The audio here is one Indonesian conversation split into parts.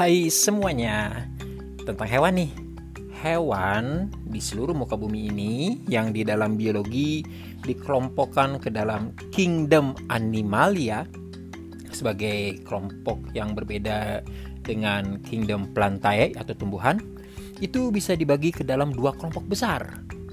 Hai semuanya Tentang hewan nih Hewan di seluruh muka bumi ini Yang di dalam biologi dikelompokkan ke dalam kingdom animalia Sebagai kelompok yang berbeda dengan kingdom plantae atau tumbuhan Itu bisa dibagi ke dalam dua kelompok besar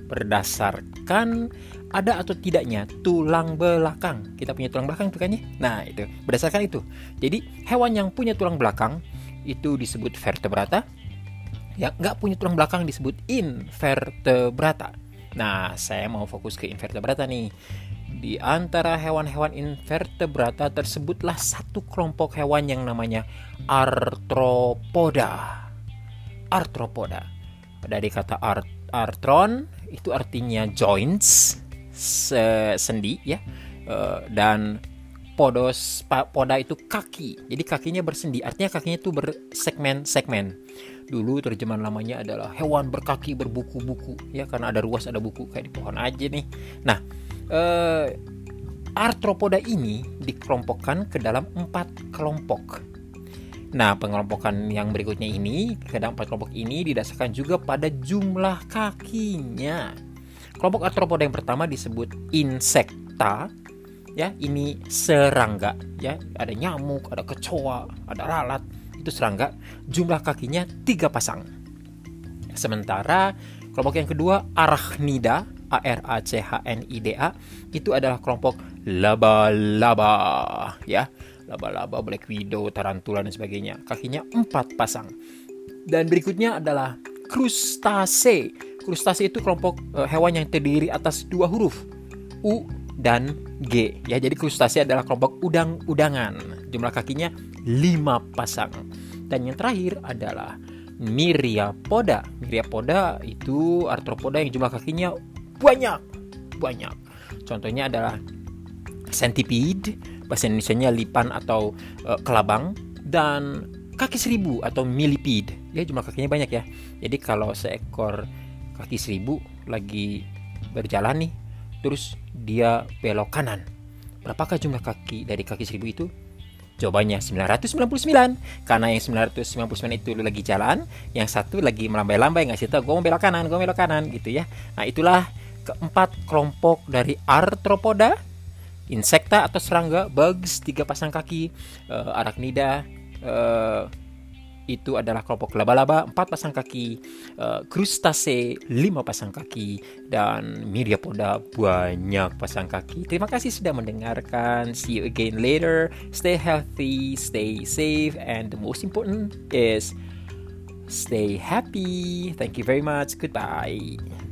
berdasarkan ada atau tidaknya tulang belakang. Kita punya tulang belakang tuh kan ya? Nah, itu berdasarkan itu. Jadi, hewan yang punya tulang belakang itu disebut vertebrata. Yang nggak punya tulang belakang disebut invertebrata. Nah, saya mau fokus ke invertebrata nih. Di antara hewan-hewan invertebrata tersebutlah satu kelompok hewan yang namanya arthropoda. Arthropoda. Dari kata art artron itu artinya joints sendi ya uh, dan podos poda itu kaki. Jadi kakinya bersendi. Artinya kakinya itu bersegmen-segmen. Dulu terjemahan lamanya adalah hewan berkaki berbuku-buku. Ya karena ada ruas ada buku kayak di pohon aja nih. Nah uh, arthropoda ini dikelompokkan ke dalam empat kelompok. Nah, pengelompokan yang berikutnya ini, kadang empat kelompok ini didasarkan juga pada jumlah kakinya. Kelompok arthropoda yang pertama disebut insekta, ya ini serangga, ya ada nyamuk, ada kecoa, ada lalat, itu serangga. Jumlah kakinya tiga pasang. Sementara kelompok yang kedua arachnida, A R A C H N I D A, itu adalah kelompok laba-laba, ya laba-laba, black widow, tarantula dan sebagainya. Kakinya empat pasang. Dan berikutnya adalah krustase. Krustase itu kelompok e, hewan yang terdiri atas dua huruf U dan G. Ya, jadi krustase adalah kelompok udang-udangan. Jumlah kakinya lima pasang. Dan yang terakhir adalah Myriapoda. Myriapoda itu arthropoda yang jumlah kakinya banyak, banyak. Contohnya adalah centipede, bahasa Indonesia-nya lipan atau uh, kelabang dan kaki seribu atau millipede ya jumlah kakinya banyak ya jadi kalau seekor kaki seribu lagi berjalan nih terus dia belok kanan. Berapakah jumlah kaki dari kaki seribu itu? Jawabannya 999 Karena yang 999 itu lagi jalan Yang satu lagi melambai-lambai Ngasih tau gue mau belok kanan, gue belok kanan gitu ya. Nah itulah keempat kelompok dari arthropoda insekta atau serangga, bugs tiga pasang kaki, uh, arachnida uh, itu adalah kelompok laba-laba empat pasang kaki, uh, krustase lima pasang kaki dan myriapoda banyak pasang kaki. Terima kasih sudah mendengarkan. See you again later. Stay healthy, stay safe, and the most important is stay happy. Thank you very much. Goodbye.